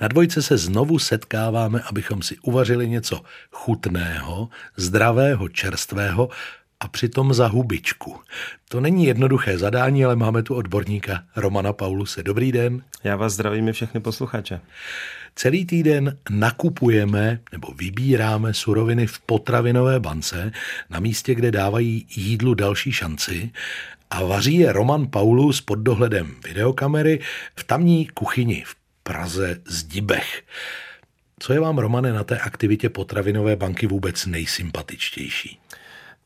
Na dvojce se znovu setkáváme, abychom si uvařili něco chutného, zdravého, čerstvého a přitom za hubičku. To není jednoduché zadání, ale máme tu odborníka Romana Pauluse. Dobrý den. Já vás zdravím i všechny posluchače. Celý týden nakupujeme nebo vybíráme suroviny v potravinové bance na místě, kde dávají jídlu další šanci a vaří je Roman Paulus pod dohledem videokamery v tamní kuchyni v Praze Zdibech. Co je vám, Romane, na té aktivitě potravinové banky vůbec nejsympatičtější?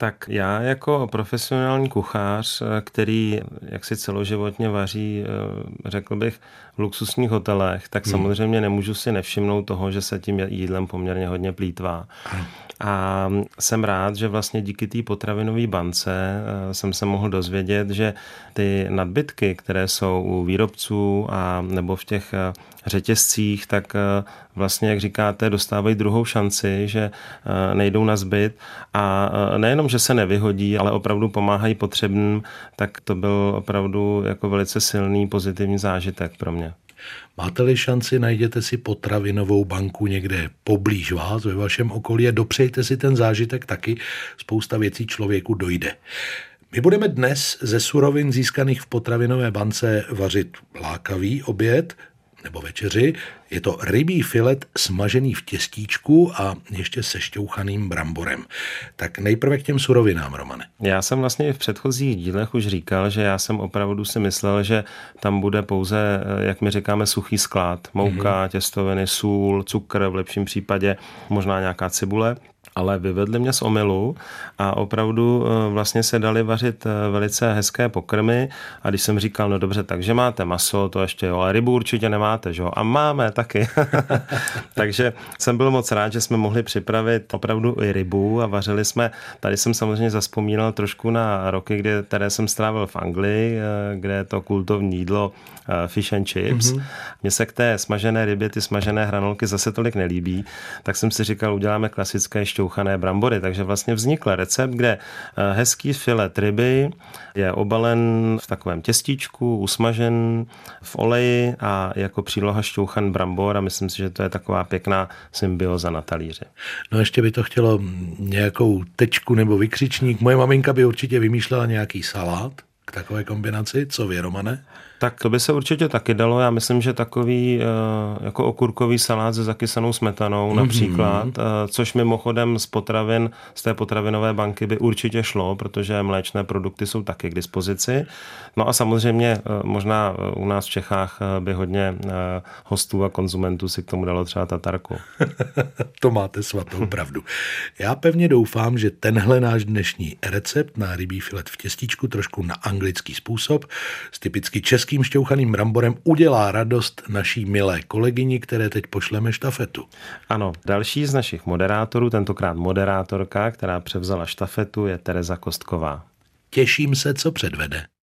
Tak já jako profesionální kuchař, který jaksi celoživotně vaří, eh, řekl bych, v luxusních hotelech, tak hmm. samozřejmě nemůžu si nevšimnout toho, že se tím jídlem poměrně hodně plítvá. Hmm. A jsem rád, že vlastně díky té potravinové bance eh, jsem se mohl dozvědět, že ty nadbytky, které jsou u výrobců a nebo v těch eh, řetězcích, tak eh, vlastně, jak říkáte, dostávají druhou šanci, že nejdou na zbyt a nejenom, že se nevyhodí, ale opravdu pomáhají potřebným, tak to byl opravdu jako velice silný pozitivní zážitek pro mě. Máte-li šanci, najděte si potravinovou banku někde poblíž vás, ve vašem okolí a dopřejte si ten zážitek taky. Spousta věcí člověku dojde. My budeme dnes ze surovin získaných v potravinové bance vařit lákavý oběd, nebo večeři. Je to rybí filet smažený v těstíčku a ještě se šťouchaným bramborem. Tak nejprve k těm surovinám, Romane. Já jsem vlastně v předchozích dílech už říkal, že já jsem opravdu si myslel, že tam bude pouze, jak my říkáme, suchý sklad. Mouka, mm-hmm. těstoviny, sůl, cukr, v lepším případě možná nějaká cibule ale vyvedli mě z omylu a opravdu eh, vlastně se dali vařit eh, velice hezké pokrmy a když jsem říkal, no dobře, takže máte maso, to ještě jo, ale rybu určitě nemáte, že jo? A máme taky. takže jsem byl moc rád, že jsme mohli připravit opravdu i rybu a vařili jsme, tady jsem samozřejmě zaspomínal trošku na roky, kde, které jsem strávil v Anglii, eh, kde je to kultovní jídlo fish and chips. Mm-hmm. Mně se k té smažené rybě, ty smažené hranolky zase tolik nelíbí, tak jsem si říkal, uděláme klasické šťou šťouchané brambory. Takže vlastně vznikl recept, kde eh, hezký filet ryby je obalen v takovém těstíčku, usmažen v oleji a jako příloha šťouchan brambor a myslím si, že to je taková pěkná symbioza na talíři. No ještě by to chtělo nějakou tečku nebo vykřičník. Moje maminka by určitě vymýšlela nějaký salát k takové kombinaci. Co vy, Romane? Tak to by se určitě taky dalo. Já myslím, že takový eh, jako okurkový salát se zakysanou smetanou mm-hmm. například, eh, což mimochodem z potravin, z té potravinové banky by určitě šlo, protože mléčné produkty jsou taky k dispozici. No a samozřejmě eh, možná u nás v Čechách by hodně hostů a konzumentů si k tomu dalo třeba tatarku. to máte svatou pravdu. Já pevně doufám, že tenhle náš dnešní recept na rybí filet v těstíčku trošku na anglický způsob s typicky českým šťouchaným bramborem udělá radost naší milé kolegyni, které teď pošleme štafetu. Ano, další z našich moderátorů, tentokrát moderátorka, která převzala štafetu, je Tereza Kostková. Těším se, co předvede.